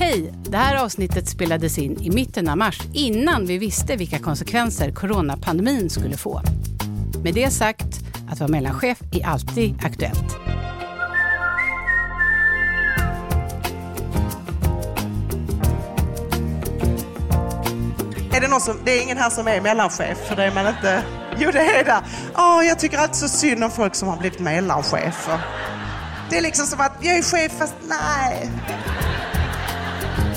Hej! Det här avsnittet spelades in i mitten av mars innan vi visste vilka konsekvenser coronapandemin skulle få. Med det sagt, att vara mellanchef är alltid aktuellt. Är det någon som, det är ingen här som är mellanchef, för det är man inte... Jo, det är det. Åh, jag tycker alltid så synd om folk som har blivit mellanchefer. Det är liksom som att jag är chef fast nej.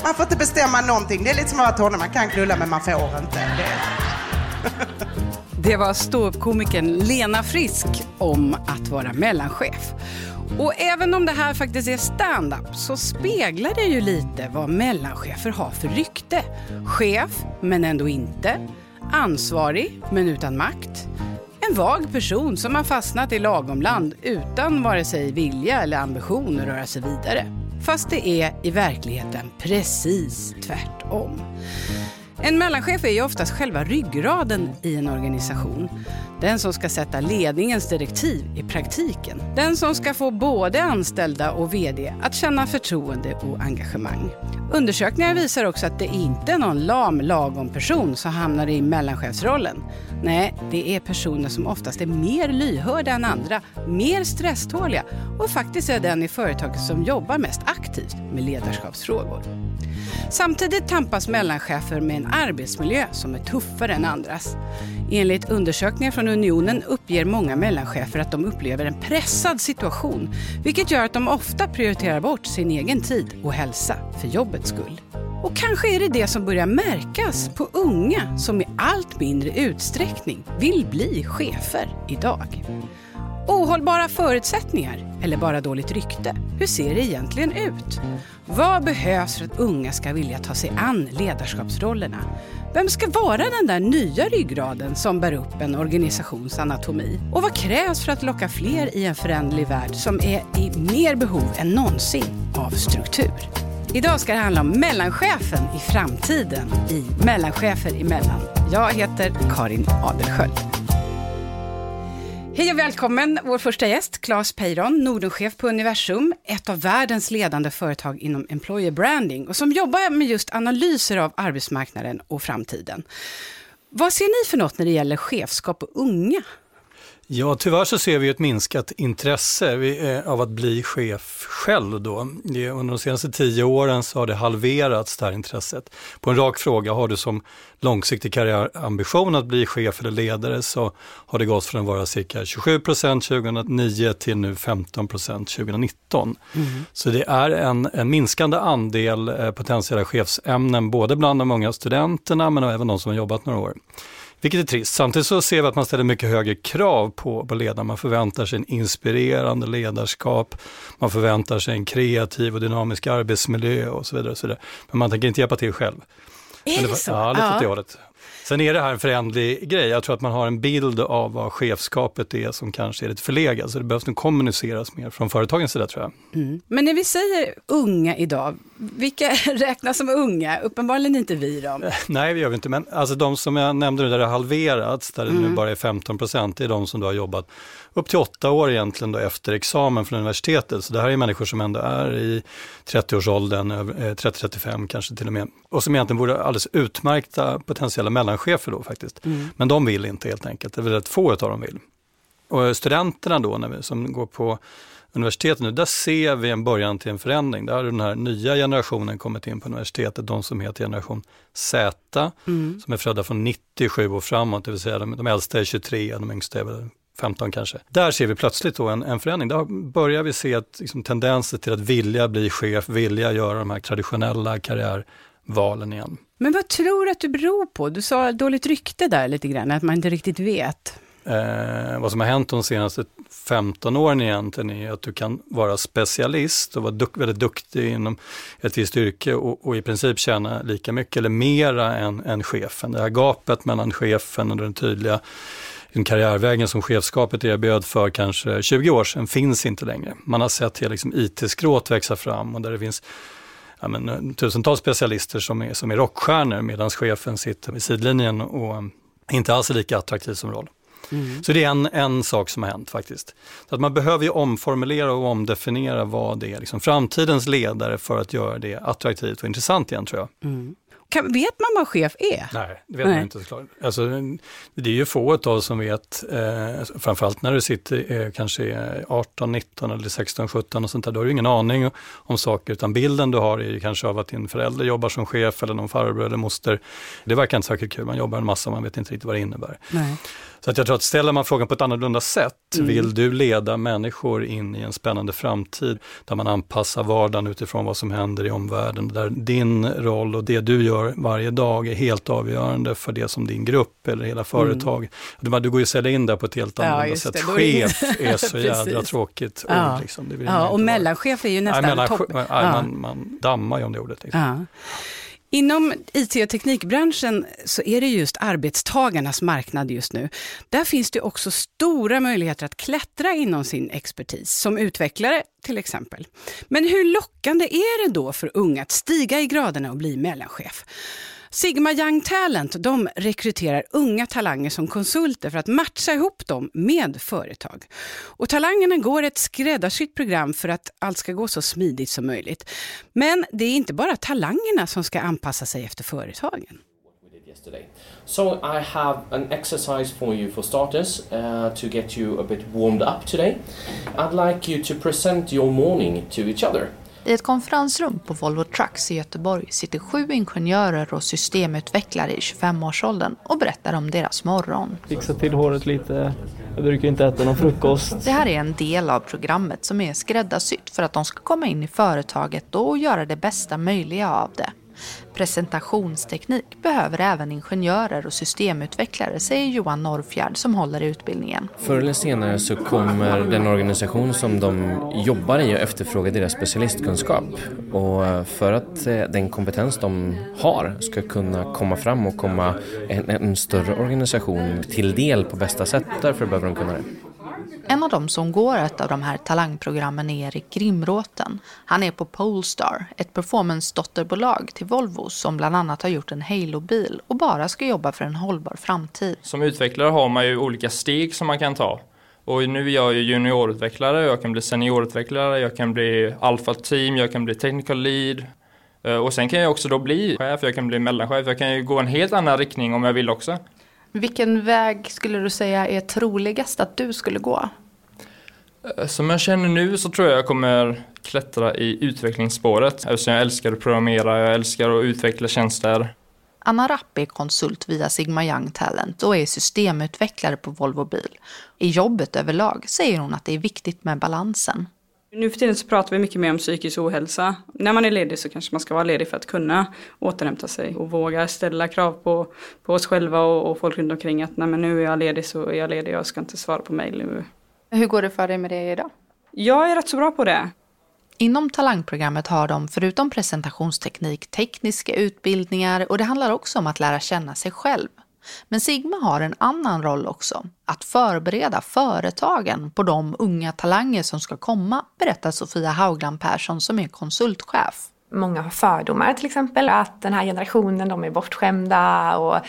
Man får inte bestämma någonting. Det är lite som att vara tonåring. Man kan knulla men man får inte. Det... Det var ståuppkomikern Lena Frisk om att vara mellanchef. Och även om det här faktiskt är stand-up så speglar det ju lite vad mellanchefer har för rykte. Chef, men ändå inte. Ansvarig, men utan makt. En vag person som har fastnat i lagomland utan vare sig vilja eller ambition att röra sig vidare. Fast det är i verkligheten precis tvärtom. En mellanchef är ju oftast själva ryggraden i en organisation. Den som ska sätta ledningens direktiv i praktiken. Den som ska få både anställda och VD att känna förtroende och engagemang. Undersökningar visar också att det inte är någon lam lagom person som hamnar i mellanchefsrollen. Nej, det är personer som oftast är mer lyhörda än andra, mer stresståliga och faktiskt är den i företaget som jobbar mest aktivt med ledarskapsfrågor. Samtidigt tampas mellanchefer med en arbetsmiljö som är tuffare än andras. Enligt undersökningar från Unionen uppger många mellanchefer att de upplever en pressad situation, vilket gör att de ofta prioriterar bort sin egen tid och hälsa för jobbets skull. Och kanske är det det som börjar märkas på unga som i allt mindre utsträckning vill bli chefer idag. Ohållbara förutsättningar eller bara dåligt rykte? Hur ser det egentligen ut? Vad behövs för att unga ska vilja ta sig an ledarskapsrollerna? Vem ska vara den där nya ryggraden som bär upp en organisations anatomi? Och vad krävs för att locka fler i en föränderlig värld som är i mer behov än någonsin av struktur? Idag ska det handla om mellanchefen i framtiden i Mellanchefer emellan. Jag heter Karin Adelsköld. Hej och välkommen vår första gäst, Claes Peyron, Nordenchef på Universum, ett av världens ledande företag inom employer branding och som jobbar med just analyser av arbetsmarknaden och framtiden. Vad ser ni för något när det gäller chefskap och unga? Ja, tyvärr så ser vi ett minskat intresse eh, av att bli chef själv då. Under de senaste tio åren så har det halverats det här intresset. På en rak fråga, har du som långsiktig karriärambition att bli chef eller ledare så har det gått från att vara cirka 27 procent 2009 till nu 15 procent 2019. Mm. Så det är en, en minskande andel eh, potentiella chefsämnen både bland de unga studenterna men även de som har jobbat några år. Vilket är trist. Samtidigt så ser vi att man ställer mycket högre krav på, på ledarna. Man förväntar sig en inspirerande ledarskap, man förväntar sig en kreativ och dynamisk arbetsmiljö och så vidare. Och så vidare. Men man tänker inte hjälpa till själv. Är det, det så? Ja, lite åt det hållet. Sen är det här en förändlig grej. Jag tror att man har en bild av vad chefskapet är som kanske är lite förlegad. Så det behövs nog kommuniceras mer från företagens sida tror jag. Mm. Men när vi säger unga idag, vilka räknas som unga? Uppenbarligen inte vi då. Nej, det gör vi inte. Men alltså de som jag nämnde nu där det har halverats, där det mm. nu bara är 15 procent, det är de som då har jobbat upp till åtta år egentligen då efter examen från universitetet. Så det här är människor som ändå är i 30-årsåldern, 30-35 eh, kanske till och med. Och som egentligen vore alldeles utmärkta potentiella mellanchefer då faktiskt. Mm. Men de vill inte helt enkelt, det är väl rätt få av dem vill. Och studenterna då när vi, som går på universitetet nu, där ser vi en början till en förändring. Där har den här nya generationen kommit in på universitetet, de som heter generation Z, mm. som är födda från 97 och framåt, det vill säga de, de äldsta är 23, de yngsta är väl 15 kanske. Där ser vi plötsligt då en, en förändring. Där börjar vi se ett, liksom, tendenser till att vilja bli chef, vilja göra de här traditionella karriärvalen igen. Men vad tror du att det beror på? Du sa dåligt rykte där lite grann, att man inte riktigt vet. Eh, vad som har hänt de senaste 15 åren egentligen är att du kan vara specialist och vara duk väldigt duktig inom ett visst yrke och, och, i princip tjäna lika mycket eller mera än, än chefen. Det här gapet mellan chefen och den tydliga den karriärvägen som chefskapet erbjöd för kanske 20 år sedan finns inte längre. Man har sett hela liksom IT-skråt växa fram och där det finns ja, men, tusentals specialister som är, som är rockstjärnor medan chefen sitter vid sidlinjen och inte alls är lika attraktiv som roll. Mm. Så det är en, en sak som har hänt faktiskt. Så att man behöver ju omformulera och omdefiniera vad det är, liksom framtidens ledare för att göra det attraktivt och intressant igen tror jag. Mm. Kan, vet man vad chef är? Nej, det vet Nej. man inte såklart. Alltså, det är ju få av som vet, eh, framförallt när du sitter eh, kanske 18, 19 eller 16, 17 och sånt där, då har du ingen aning om saker, utan bilden du har är kanske av att din förälder jobbar som chef eller någon farbror eller moster. Det verkar inte särskilt kul, man jobbar en massa man vet inte riktigt vad det innebär. Nej. Så att jag tror att ställer man frågan på ett annorlunda sätt, mm. vill du leda människor in i en spännande framtid där man anpassar vardagen utifrån vad som händer i omvärlden, där din roll och det du gör varje dag är helt avgörande för det som din grupp eller hela företag. Mm. Du går ju att sälja in det på ett helt annorlunda ja, sätt. Chef är så jädra tråkigt ja. ord. Liksom. ja, och mellanchef är ju nästan topp. Ja. Man, man dammar ju om det ordet. Liksom. Ja. Inom IT och teknikbranschen så är det just arbetstagarnas marknad just nu. Där finns det också stora möjligheter att klättra inom sin expertis, som utvecklare till exempel. Men hur lockande är det då för unga att stiga i graderna och bli mellanchef? Sigma Young Talent de rekryterar unga talanger som konsulter för att matcha ihop dem med företag. Och talangerna går ett skräddarsytt program för att allt ska gå så smidigt som möjligt. Men det är inte bara talangerna som ska anpassa sig efter företagen. So I have an exercise for you for starters uh, to get you a bit warmed up today. I'd like you to present your morning to each other. I ett konferensrum på Volvo Trucks i Göteborg sitter sju ingenjörer och systemutvecklare i 25-årsåldern och berättar om deras morgon. Fixa till håret lite. Jag brukar inte äta någon frukost. Det här är en del av programmet som är skräddarsytt för att de ska komma in i företaget och göra det bästa möjliga av det. Presentationsteknik behöver även ingenjörer och systemutvecklare, säger Johan Norrfjärd som håller i utbildningen. Förr eller senare så kommer den organisation som de jobbar i att efterfråga deras specialistkunskap. Och för att eh, den kompetens de har ska kunna komma fram och komma en, en större organisation till del på bästa sätt, därför behöver de kunna det. En av dem som går ett av de här talangprogrammen är Erik Grimråten. Han är på Polestar, ett performance-dotterbolag till Volvo som bland annat har gjort en Halo-bil och bara ska jobba för en hållbar framtid. Som utvecklare har man ju olika steg som man kan ta. Och nu är jag ju juniorutvecklare, jag kan bli seniorutvecklare, jag kan bli alpha team, jag kan bli technical lead. Eh, och sen kan jag också då bli chef, jag kan bli mellanchef, jag kan ju gå en helt annan riktning om jag vill också. Vilken väg skulle du säga är troligast att du skulle gå? Eh, som jag känner nu så tror jag jag kommer klättra i utvecklingsspåret eftersom jag älskar att programmera, jag älskar att utveckla tjänster. Anna Rapp är konsult via Sigma Young Talent och är systemutvecklare på Volvo Bil. I jobbet överlag säger hon att det är viktigt med balansen. Nu för tiden så pratar vi mycket mer om psykisk ohälsa. När man är ledig så kanske man ska vara ledig för att kunna återhämta sig och våga ställa krav på, på oss själva och, och folk runt omkring att nej men nu är jag ledig så är jag ledig, jag ska inte svara på mejl nu. Hur går det för dig med det idag? Jag är rätt så bra på det. Inom talangprogrammet har de förutom presentationsteknik tekniska utbildningar och det handlar också om att lära känna sig själv. Men Sigma har en annan roll också, att förbereda företagen på de unga talanger som ska komma, berättar Sofia Haugland Persson som är konsultchef. Många har fördomar till exempel, att den här generationen de är bortskämda och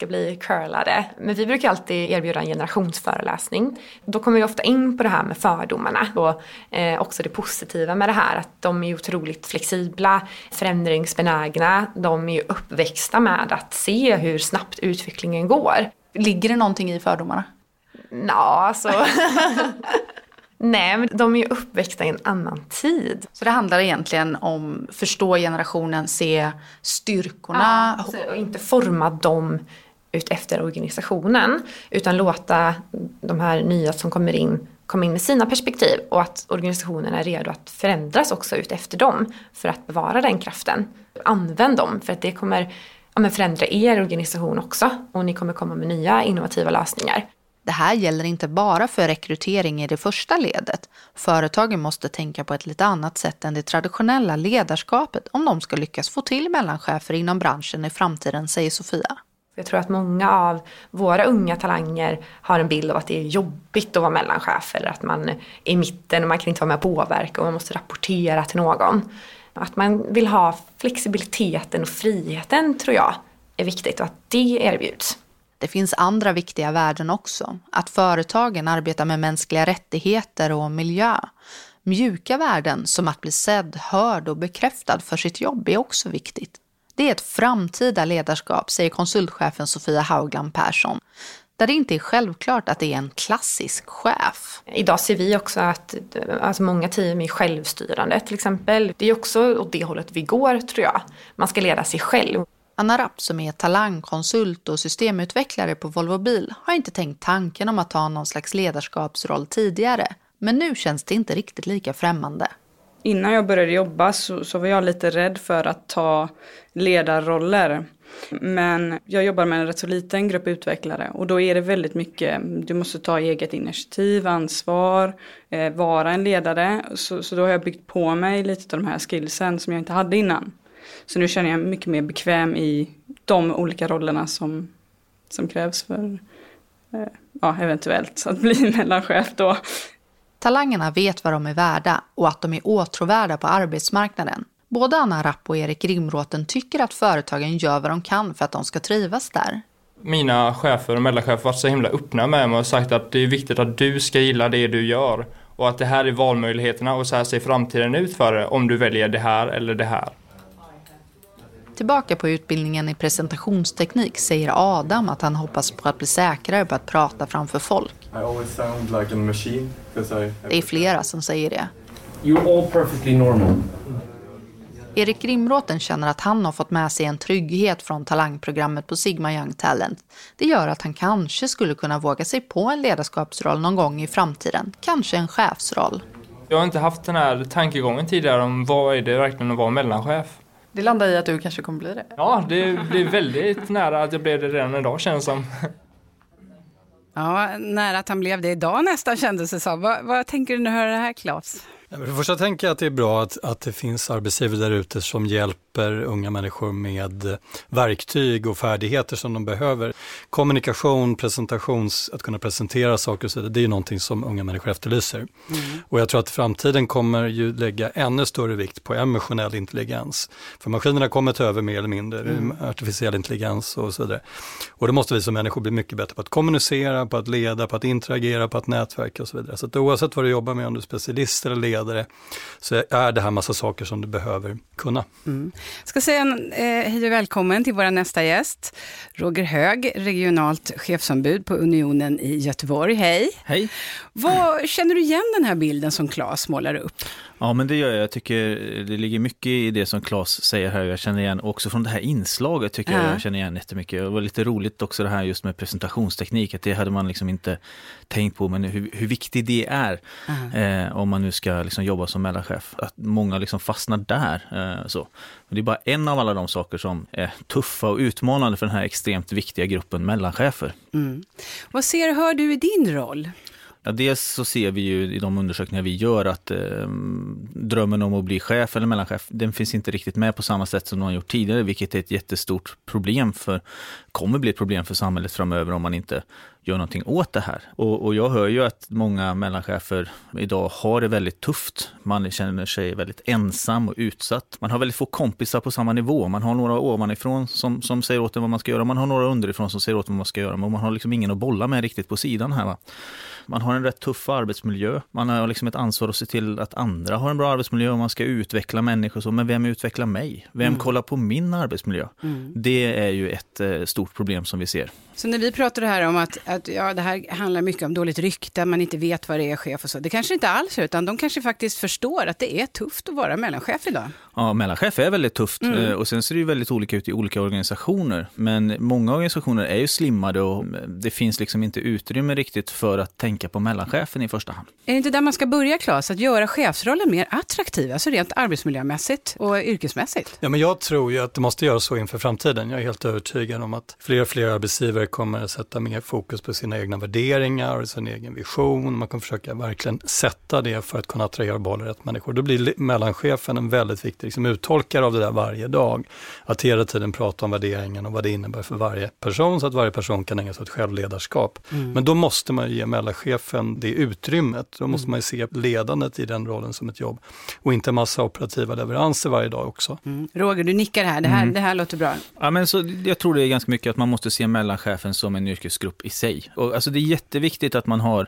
ska bli curlade. Men vi brukar alltid erbjuda en generationsföreläsning. Då kommer vi ofta in på det här med fördomarna och eh, också det positiva med det här att de är otroligt flexibla, förändringsbenägna. De är ju uppväxta med att se hur snabbt utvecklingen går. Ligger det någonting i fördomarna? Ja, alltså. Nej, men de är ju uppväxta i en annan tid. Så det handlar egentligen om förstå generationen, se styrkorna. Ja, och inte forma dem ut efter organisationen utan låta de här nya som kommer in komma in med sina perspektiv och att organisationen är redo att förändras också ut efter dem för att bevara den kraften. Använd dem för att det kommer ja, förändra er organisation också och ni kommer komma med nya innovativa lösningar. Det här gäller inte bara för rekrytering i det första ledet. Företagen måste tänka på ett lite annat sätt än det traditionella ledarskapet om de ska lyckas få till mellanchefer inom branschen i framtiden, säger Sofia. Jag tror att många av våra unga talanger har en bild av att det är jobbigt att vara mellanchef eller att man är i mitten och man kan inte vara med och påverka och man måste rapportera till någon. Att man vill ha flexibiliteten och friheten tror jag är viktigt och att det erbjuds. Det finns andra viktiga värden också. Att företagen arbetar med mänskliga rättigheter och miljö. Mjuka värden som att bli sedd, hörd och bekräftad för sitt jobb är också viktigt. Det är ett framtida ledarskap, säger konsultchefen Sofia Haugland Persson där det inte är självklart att det är en klassisk chef. Idag ser vi också att alltså många team är självstyrande till exempel. Det är också åt det hållet vi går tror jag. Man ska leda sig själv. Anna Rapp som är talangkonsult och systemutvecklare på Volvo Bil har inte tänkt tanken om att ta någon slags ledarskapsroll tidigare. Men nu känns det inte riktigt lika främmande. Innan jag började jobba så, så var jag lite rädd för att ta ledarroller. Men jag jobbar med en rätt så liten grupp utvecklare och då är det väldigt mycket, du måste ta eget initiativ, ansvar, eh, vara en ledare. Så, så då har jag byggt på mig lite av de här skillsen som jag inte hade innan. Så nu känner jag mig mycket mer bekväm i de olika rollerna som, som krävs för, eh, ja eventuellt, att bli mellanchef då. Talangerna vet vad de är värda och att de är åtråvärda på arbetsmarknaden. Både Anna Rapp och Erik Grimråten tycker att företagen gör vad de kan för att de ska trivas där. Mina chefer och mellanchefer har varit så himla öppna med mig och sagt att det är viktigt att du ska gilla det du gör och att det här är valmöjligheterna och så här ser framtiden ut för dig om du väljer det här eller det här. Tillbaka på utbildningen i presentationsteknik säger Adam att han hoppas på att bli säkrare på att prata framför folk. Like det är flera som säger det. You're all perfectly normal. Erik Grimråten känner att han har fått med sig en trygghet från talangprogrammet på Sigma Young Talent. Det gör att han kanske skulle kunna våga sig på en ledarskapsroll någon gång i framtiden. Kanske en chefsroll. Jag har inte haft den här tankegången tidigare om vad är det verkligen att vara mellanchef. Det landar i att du kanske kommer bli det? Ja, det blir väldigt nära att jag blev det redan idag känns som. Ja, nära att han blev det idag nästan kändes det som. Vad, vad tänker du när du hör det här Claes? För det första tänker jag att det är bra att, att det finns arbetsgivare där ute som hjälper unga människor med verktyg och färdigheter som de behöver. Kommunikation, presentations, att kunna presentera saker och så vidare, det är någonting som unga människor efterlyser. Mm. Och jag tror att framtiden kommer ju lägga ännu större vikt på emotionell intelligens. För maskinerna kommer ta över mer eller mindre, mm. artificiell intelligens och så vidare. Och då måste vi som människor bli mycket bättre på att kommunicera, på att leda, på att interagera, på att nätverka och så vidare. Så att oavsett vad du jobbar med, om du är specialist eller ledare, ledare, så är det här massa saker som du behöver kunna. Mm. Jag ska säga eh, hej och välkommen till vår nästa gäst, Roger Hög, regionalt chefsombud på Unionen i Göteborg. Hej! Hej! Vad, känner du igen den här bilden som Claes målar upp? Ja, men det gör jag. Jag tycker det ligger mycket i det som Claes säger här. Jag känner igen också från det här inslaget tycker ja. jag, jag känner igen jättemycket. Det var lite roligt också det här just med presentationsteknik, att det hade man liksom inte tänkt på, men hur, hur viktigt det är eh, om man nu ska liksom jobba som mellanchef. Att många liksom fastnar där. Eh, så. Men det är bara en av alla de saker som är tuffa och utmanande för den här extremt viktiga gruppen mellanchefer. Mm. Vad ser och hör du i din roll? Ja, dels så ser vi ju i de undersökningar vi gör att eh, drömmen om att bli chef eller mellanchef, den finns inte riktigt med på samma sätt som de har gjort tidigare, vilket är ett jättestort problem för, kommer bli ett problem för samhället framöver om man inte gör någonting åt det här. Och, och, jag hör ju att många mellanchefer idag har det väldigt tufft. Man känner sig väldigt ensam och utsatt. Man har väldigt få kompisar på samma nivå. Man har några ovanifrån som, som säger åt en vad man ska göra. Man har några underifrån som säger åt en vad man ska göra. Men man har liksom ingen att bolla med riktigt på sidan här. Va? Man har en rätt tuff arbetsmiljö. Man har liksom ett ansvar att se till att andra har en bra arbetsmiljö och man ska utveckla människor. Så, men vem utvecklar mig? Vem mm. kollar på min arbetsmiljö? Mm. Det är ju ett eh, stort problem som vi ser. Så när vi pratar här om att, att ja, det här handlar mycket om dåligt rykte, man inte vet vad det är chef och så. Det kanske inte alls är, utan de kanske faktiskt förstår att det är tufft att vara mellanchef idag. Ja, mellanchef är väldigt tufft mm. Eh, och sen ser det ju väldigt olika ut i olika organisationer. Men många organisationer är ju slimmade och det finns liksom inte utrymme riktigt för att tänka på mellanchefen i första hand. Är det inte där man ska börja, Claes? Att göra chefsrollen mer attraktiv, alltså rent arbetsmiljömässigt och yrkesmässigt? Ja, men jag tror ju att det måste göras så inför framtiden. Jag är helt övertygad om att fler och fler arbetsgivare kommer att sätta mer fokus fokus på sina egna värderingar och sin egen vision. Man kan försöka verkligen sätta det för att kunna attrahera och behålla rätt människor. Då blir mellanchefen en väldigt viktig liksom, uttolkare av det där varje dag. Att hela tiden prata om värderingen och vad det innebär för varje person så att varje person kan ägna sig åt självledarskap. Mm. Men då måste man ge mellanchefen det utrymmet. Då måste mm. man se ledandet i den rollen som ett jobb och inte massa operativa leveranser varje dag också. Mm. Roger, du nickar här. Det här, mm. det här låter bra. Ja, men så, jag tror det är ganska mycket att man måste se mellanchefen som en yrkesgrupp i sig. Och, alltså, det är jätteviktigt att man har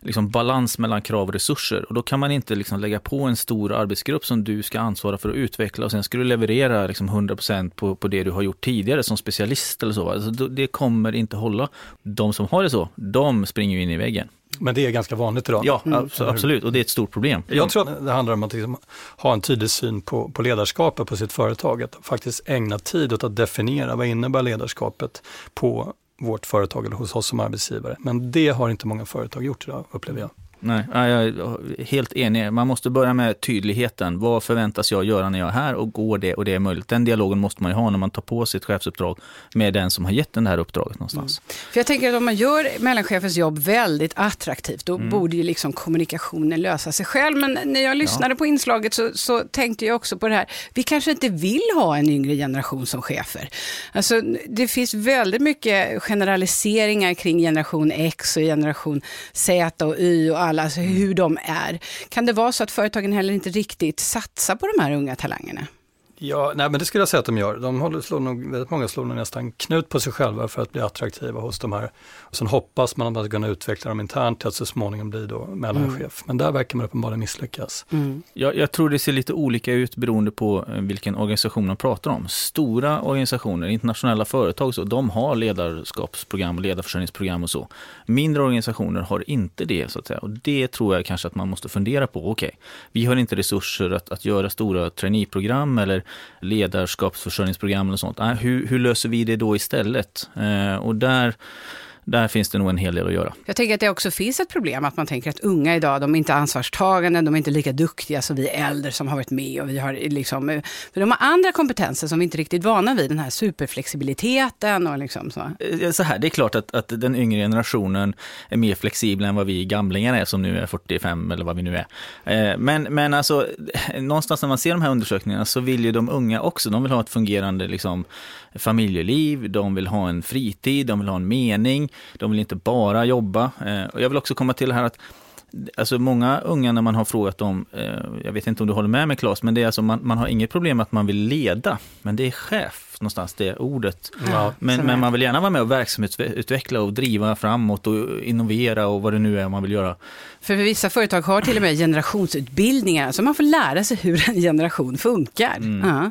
liksom, balans mellan krav och resurser. Och då kan man inte liksom, lägga på en stor arbetsgrupp som du ska ansvara för att utveckla och sen ska du leverera liksom, 100% på, på det du har gjort tidigare som specialist eller så. Alltså, det kommer inte hålla. De som har det så, de springer in i väggen. Men det är ganska vanligt idag. Ja, mm. absolut. Och det är ett stort problem. Jag tror att det handlar om att liksom ha en tydlig syn på, på ledarskapet på sitt företag. Att faktiskt ägna tid åt att definiera vad innebär ledarskapet på vårt företag eller hos oss som arbetsgivare. Men det har inte många företag gjort idag, upplever jag. Nej, jag är helt enig. Man måste börja med tydligheten. Vad förväntas jag göra när jag är här och går det och det är möjligt? Den dialogen måste man ju ha när man tar på sig ett chefsuppdrag med den som har gett den det här uppdraget någonstans. Mm. För jag tänker att om man gör mellanchefens jobb väldigt attraktivt, då mm. borde ju liksom kommunikationen lösa sig själv. Men när jag lyssnade ja. på inslaget så, så, tänkte jag också på det här, vi kanske inte vill ha en yngre generation som chefer. Alltså, det finns väldigt mycket generaliseringar kring generation X och generation Z och Y och alla alla, alltså hur de är. Kan det vara så att företagen heller inte riktigt satsar på de här unga talangerna? Ja, nej, men det skulle jag säga att de gör. De håller, slår nog, väldigt många slår nog nästan knut på sig själva för att bli attraktiva hos de här. Och sen hoppas man att man ska kunna utveckla dem internt till att så småningom bli då mellanchef. Mm. Men där verkar man uppenbarligen misslyckas. Mm. Jag, jag, tror det ser lite olika ut beroende på eh, vilken organisation man pratar om. Stora organisationer, internationella företag, så, de har ledarskapsprogram och ledarförsörjningsprogram och så. Mindre organisationer har inte det. så att säga. Och Det tror jag kanske att man måste fundera på. Okej, okay, vi har inte resurser att, att göra stora traineeprogram eller ledarskapsförsörjningsprogram och sånt. Hur, hur löser vi det då istället? Eh, och där där finns det nog en hel del att göra. Jag tänker att det också finns ett problem att man tänker att unga idag, de är inte ansvarstagande, de är inte lika duktiga som vi äldre som har varit med och vi har liksom, för de har andra kompetenser som vi inte riktigt är vana vid, den här superflexibiliteten och liksom så. Eh, så här, det är klart att, att den yngre generationen är mer flexibel än vad vi gamlingar är som nu är 45 eller vad vi nu är. Eh, men, men alltså, någonstans när man ser de här undersökningarna så vill ju de unga också, de vill ha ett fungerande liksom, familjeliv, de vill ha en fritid, de vill ha en mening, de vill inte bara jobba. Eh, och jag vill också komma till det här att Alltså många unga när man har frågat dem, eh, jag vet inte om du håller med mig Claes, men det är alltså man, man har inget problem att man vill leda, men det är chef någonstans, det ordet. Ja, men, men man vill gärna vara med och verksamhetsutveckla och driva framåt och innovera och vad det nu är man vill göra. För vissa företag har till och med generationsutbildningar, så man får lära sig hur en generation funkar. Mm.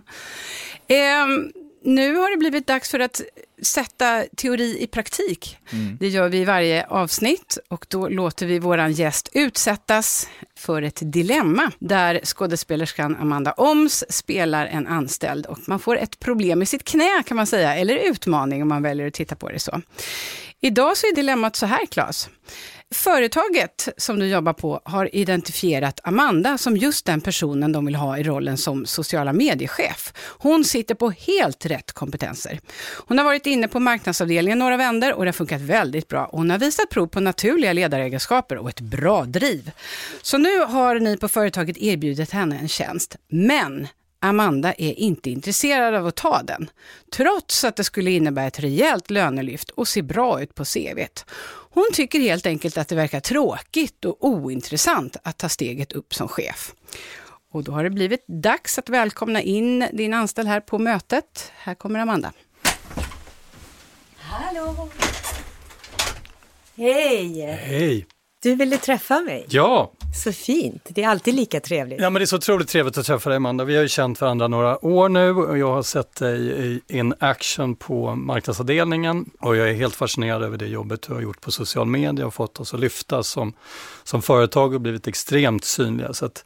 Ja. Um, nu har det blivit dags för att sätta teori i praktik. Mm. Det gör vi i varje avsnitt och då låter vi våran gäst utsättas för ett dilemma där skådespelerskan Amanda Oms spelar en anställd och man får ett problem i sitt knä kan man säga, eller utmaning om man väljer att titta på det så. Idag så är dilemmat så här, Claes. Företaget som du jobbar på har identifierat Amanda som just den personen de vill ha i rollen som sociala mediechef. Hon sitter på helt rätt kompetenser. Hon har varit inne på marknadsavdelningen några vänder och det har funkat väldigt bra. Hon har visat prov på naturliga ledaregenskaper och ett bra driv. Så nu har ni på företaget erbjudit henne en tjänst. Men Amanda är inte intresserad av att ta den, trots att det skulle innebära ett rejält lönelyft och se bra ut på CVt. Hon tycker helt enkelt att det verkar tråkigt och ointressant att ta steget upp som chef. Och då har det blivit dags att välkomna in din anställd här på mötet. Här kommer Amanda. Hallå! Hej! Hej! Du ville träffa mig? Ja! Så fint, det är alltid lika trevligt. Ja men det är så otroligt trevligt att träffa dig Amanda. Vi har ju känt varandra några år nu och jag har sett dig in action på marknadsavdelningen och jag är helt fascinerad över det jobbet du har gjort på social media och fått oss att lyfta som, som företag och blivit extremt synliga. Så att,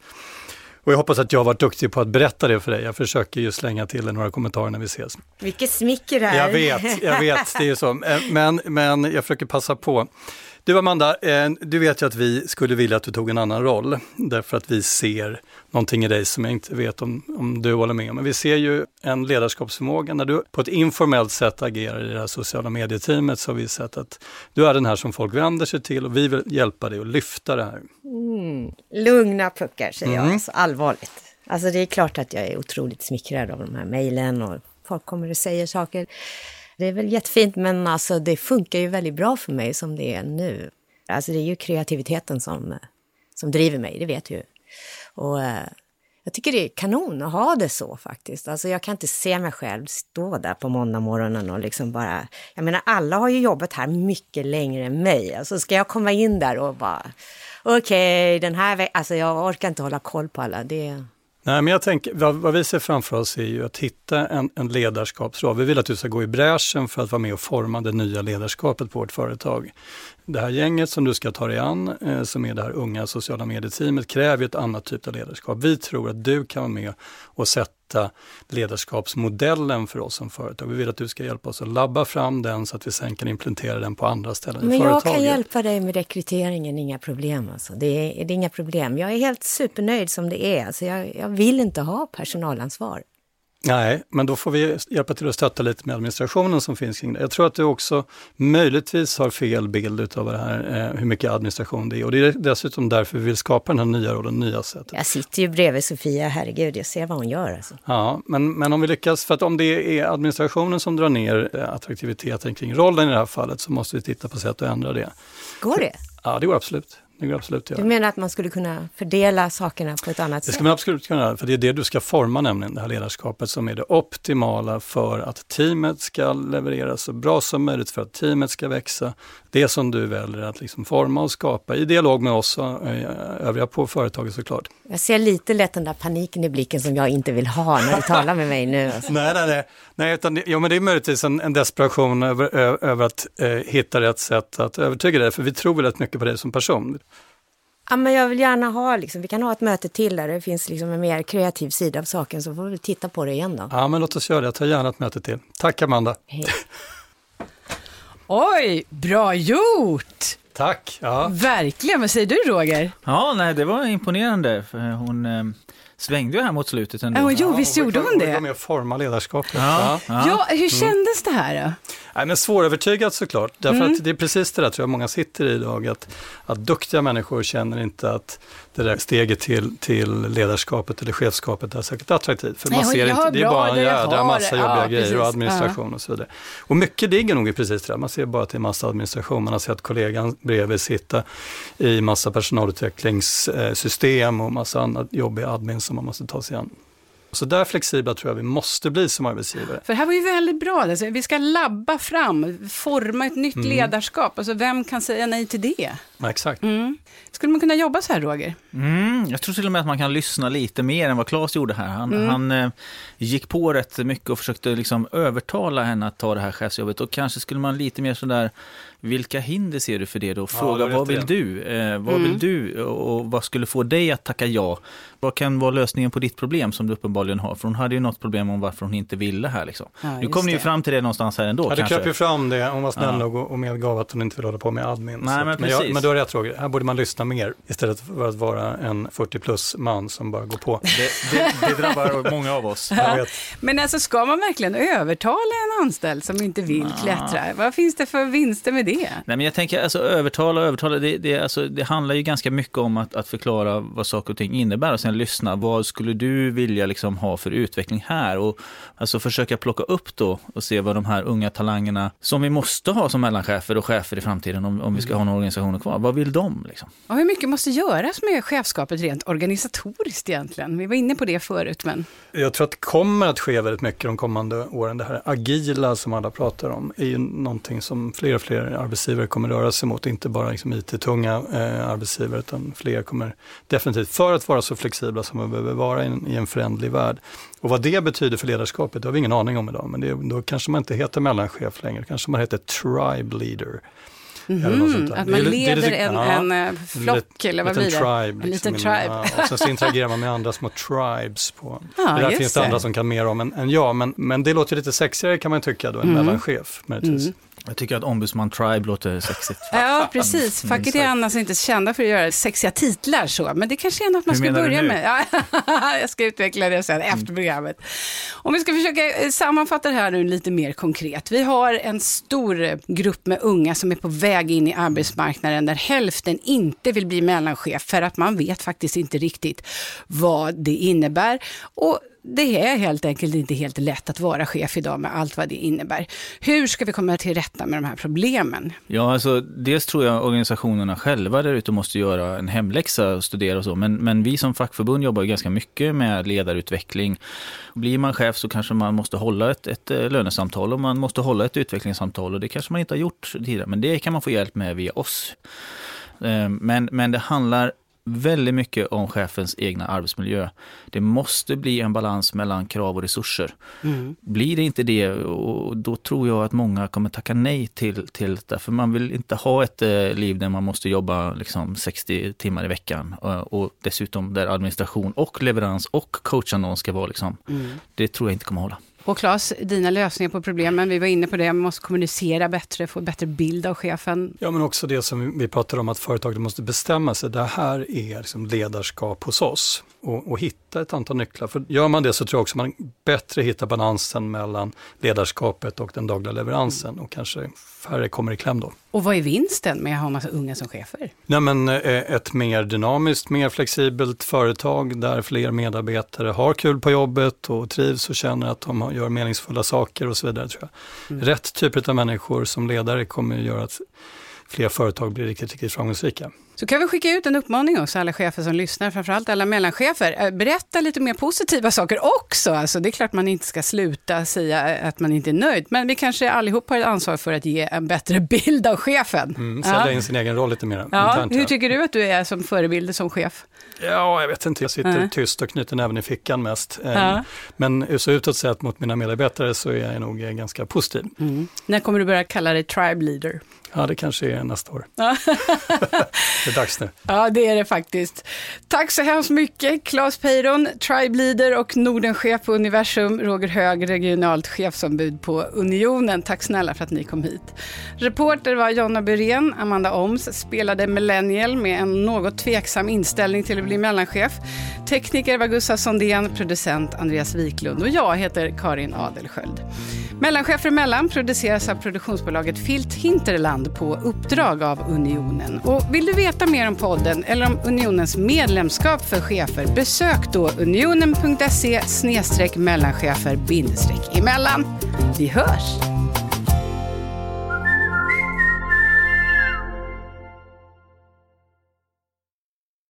och jag hoppas att jag har varit duktig på att berätta det för dig. Jag försöker ju slänga till några kommentarer när vi ses. Vilket smicker det här. Jag vet, jag vet, det är så. Men, men jag försöker passa på. Du Amanda, eh, du vet ju att vi skulle vilja att du tog en annan roll, därför att vi ser någonting i dig som jag inte vet om, om du håller med om. Men vi ser ju en ledarskapsförmåga. När du på ett informellt sätt agerar i det här sociala medieteamet så har vi sett att du är den här som folk vänder sig till och vi vill hjälpa dig att lyfta det här. Mm. Lugna puckar, säger Mm. jag. Alltså, allvarligt. Alltså det är klart att jag är otroligt smickrad av de här mejlen och folk kommer och säger saker. Det är väl jättefint, men alltså det funkar ju väldigt bra för mig som det är nu. Alltså det är ju kreativiteten som, som driver mig, det vet du ju. Och eh, jag tycker det är kanon att ha det så faktiskt. Alltså jag kan inte se mig själv stå där på måndagmorgonen och liksom bara... Jag menar alla har ju jobbat här mycket längre än mig. Alltså ska jag komma in där och bara... Okej, den här veckan... Alltså jag orkar inte hålla koll på alla. Det... Nej, men jag tänker, vad, vad vi ser framför oss är ju att hitta en, en ledarskapsroll. Vi vill att du ska gå i bräschen för att vara med och forma det nya ledarskapet på vårt företag. Det här gänget som du ska ta dig an, eh, som är det här unga sociala medieteamet, kräver ett annat typ av ledarskap. Vi tror att du kan vara med och sätta ledarskapsmodellen för oss som företag. Vi vill att du ska hjälpa oss att labba fram den så att vi sen kan implementera den på andra ställen i Men jag företaget. kan hjälpa dig med rekryteringen, inga problem alltså. Det är, det är inga problem. Jag är helt supernöjd som det är. Alltså jag, jag vill inte ha personalansvar. Nej, men då får vi hjälpa till att stötta lite med administrationen som finns kring det. Jag tror att du också möjligtvis har fel bild utav det här, eh, hur mycket administration det är. Och det är dessutom därför vi vill skapa den här nya rollen, nya sättet. Jag sitter ju bredvid Sofia, herregud, jag ser vad hon gör alltså. Ja, men, men om vi lyckas, för att om det är administrationen som drar ner eh, attraktiviteten kring rollen i det här fallet så måste vi titta på sätt att ändra det. Går det? Ja, det går absolut. Det går absolut att Du göra. menar att man skulle kunna fördela sakerna på ett annat Det sätt? ska man absolut kunna göra, för det är det du ska forma nämligen, det här ledarskapet som är det optimala för att teamet ska leverera så bra som möjligt, för att teamet ska växa. Det som du väljer att liksom forma och skapa i dialog med oss och eh, övriga på företaget såklart. Jag ser lite lätt den där paniken i blicken som jag inte vill ha när du talar med mig nu. Alltså. Nej, nej, nej. nej utan det, ja, men det är möjligtvis en, en desperation över, ö, över att eh, hitta rätt sätt att övertyga dig, för vi tror väldigt mycket på dig som person. Ja, men jag vill gärna ha, liksom, vi kan ha ett möte till där det finns liksom en mer kreativ sida av saken så får vi titta på det igen då. Ja, men låt oss göra det. Jag tar gärna ett möte till. Tack Amanda. Hej. Oj, bra gjort! Tack. Ja. Verkligen. Vad säger du Roger? Ja, nej, det var imponerande. För hon eh, svängde ju här mot slutet ändå. Ja, hon gjorde- visst gjorde hon det? var med och forma ledarskapet. Ja, Ja, hur kändes det här då? Nej, men svårövertygat såklart. Därför Mm. att det är precis det där tror jag många sitter i idag. Att, att duktiga människor känner inte att det där steget till, till ledarskapet eller chefskapet är särskilt attraktivt. För man och ser inte, det är bara en jädra massa Ja, jobbiga grejer och precis. administration och så vidare. Och mycket ligger nog i precis det där. Man ser bara att det är massa administration. Man har sett kollegan bredvid sitta i massa personalutvecklingssystem och massa annat jobb i admin som man måste ta sig an. Så där flexibla tror jag vi måste bli som arbetsgivare. För det här var ju väldigt bra. Alltså, vi ska labba fram, forma ett nytt Mm. ledarskap. Alltså, vem kan säga nej till det? Ja, exakt. Mm. Skulle man kunna jobba så här, Roger? Mm, jag tror till och med att man kan lyssna lite mer än vad Claes gjorde här. Han, Mm. han eh, gick på rätt mycket och försökte liksom övertala henne att ta det här chefsjobbet. Och kanske skulle man lite mer sådär, vilka hinder ser du för det då? Fråga, det var vad vill du? Eh, vad Mm. vill du? Och, vad skulle få dig att tacka ja? Vad kan vara lösningen på ditt problem som du uppenbarligen har? För hon hade ju något problem om varför hon inte ville här liksom. Ja, nu kom ni ju det. fram till det någonstans här ändå Ja, det kanske. kröp ju fram det. Hon var snäll Ja. nog och medgav att hon inte vill hålla på med admin. Nej, men men, jag, men du har rätt Roger, här borde man lyssna mer istället för att vara en 40 plus man som bara går på. Det, det, det drabbar många av oss. Vet. Men alltså, ska man verkligen övertala en anställd som inte vill klättra? Vad finns det för vinster med det? Nej, men jag tänker alltså övertala och övertala, det, det, alltså, det handlar ju ganska mycket om att, att förklara vad saker och ting innebär och sen lyssna. Vad skulle du vilja liksom ha för utveckling här? Och alltså försöka plocka upp då och se vad de här unga talangerna som vi måste ha som mellanchefer och chefer i framtiden om, om vi ska ha en organisation kvar. Vad vill de? Liksom? Och hur mycket måste göras med chefskapet rent organisatoriskt egentligen? Vi var inne på det förut, men... Jag tror att det kommer att ske väldigt mycket de kommande åren. Det här agila som alla pratar om är ju någonting som fler och fler arbetsgivare kommer röra sig mot. Inte bara liksom IT-tunga eh, arbetsgivare utan fler kommer definitivt, för att vara så flexibla som man behöver vara i en, i en förändlig värld. Och vad det betyder för ledarskapet, det har vi ingen aning om idag. Men det, då kanske man inte heter mellanchef längre, kanske man heter tribe leader. Mhm, att Det man leder lite- en, ja, en eh, flock, eller vad blir det? tribe, en liksom, liten i- tribe. Ja, och sen så interagerar man med andra små tribes. På. Ja, det där finns det det. andra som kan mer om än, än jag, men, men det låter lite sexigare kan man tycka då, en Mm. mellanchef möjligtvis. Mm. Jag tycker att ombudsman Tribe låter sexigt. Ja, precis. Mm, Facket är annars inte kända för att göra sexiga titlar så, men det kanske är något man Hur ska börja med. Ja, jag ska utveckla det sen efter programmet. Om vi ska försöka eh, sammanfatta det här nu lite mer konkret. Vi har en stor eh, grupp med unga som är på väg in i arbetsmarknaden där hälften inte vill bli mellanchef för att man vet faktiskt inte riktigt vad det innebär. Och det är helt enkelt inte helt lätt att vara chef idag med allt vad det innebär. Hur ska vi komma till rätta med de här problemen? Ja, alltså dels tror jag organisationerna själva där ute måste göra en hemläxa och studera och så. Men, men vi som fackförbund jobbar ganska mycket med ledarutveckling. Blir man chef så kanske man måste hålla ett, ett eh, lönesamtal och man måste hålla ett utvecklingssamtal och det kanske man inte har gjort tidigare. Men det kan man få hjälp med via oss. Eh, men, men det handlar väldigt mycket om chefens egna arbetsmiljö. Det måste bli en balans mellan krav och resurser. Mm. Blir det inte det, och då tror jag att många kommer tacka nej till, till det. För man vill inte ha ett eh, liv där man måste jobba liksom 60 timmar i veckan. Och, och dessutom där administration och leverans och coachannons ska vara. Liksom. Mm. Det tror jag inte kommer hålla. Och Claes, dina lösningar på problemen, vi var inne på det, man måste kommunicera bättre, få bättre bild av chefen. Ja, men också det som vi pratar om att företaget måste bestämma sig. Det här är liksom ledarskap hos oss och, och hitta ett antal nycklar. För gör man det så tror jag också man bättre hittar balansen mellan ledarskapet och den dagliga leveransen och kanske färre kommer i kläm då. Och vad är vinsten med att ha en massa unga som chefer? Nej, men, eh, ett mer dynamiskt, mer flexibelt företag där fler medarbetare har kul på jobbet och trivs och känner att de gör meningsfulla saker och så vidare. Tror jag. Rätt typer av människor som ledare kommer att göra att fler företag blir riktigt, riktigt framgångsrika. Så kan vi skicka ut en uppmaning också, alla chefer som lyssnar, framförallt alla mellanchefer. Eh, Berätta lite mer positiva saker också. Alltså, det är klart man inte ska sluta säga att man inte är nöjd, men vi kanske allihop har ett ansvar för att ge en bättre bild av chefen. Mm, sälja Ja. in sin egen roll lite mer Ja, internt. hur tycker du att du är som förebild som chef? Ja, jag vet inte. Jag sitter Nej. tyst och knyter näven i fickan mest. Eh, Ja. Men så utåt sett mot mina medarbetare så är jag nog eh, ganska positiv. Mm. När kommer du börja kalla dig tribe leader? Ja, det kanske är nästa år. Ja. Det är dags nu. Ja, det är det faktiskt. Tack så hemskt mycket, Claes Peyron, Tribe Leader och Nordenchef på Universum, Roger Hög, regionalt chefsombud på Unionen. Tack snälla för att ni kom hit. Reporter var Jonna Byrén, Amanda Oms spelade Millennial med en något tveksam inställning till att bli mellanchef. Tekniker var Gustav Sondén, producent Andreas Wiklund och jag heter Karin Adelsköld. Mellanchefer emellan produceras av produktionsbolaget Filt Hinterland på uppdrag av Unionen. Och vill du veta mer om podden eller om Unionens medlemskap för chefer, besök då unionen.se mellanchefer emellan. Vi hörs!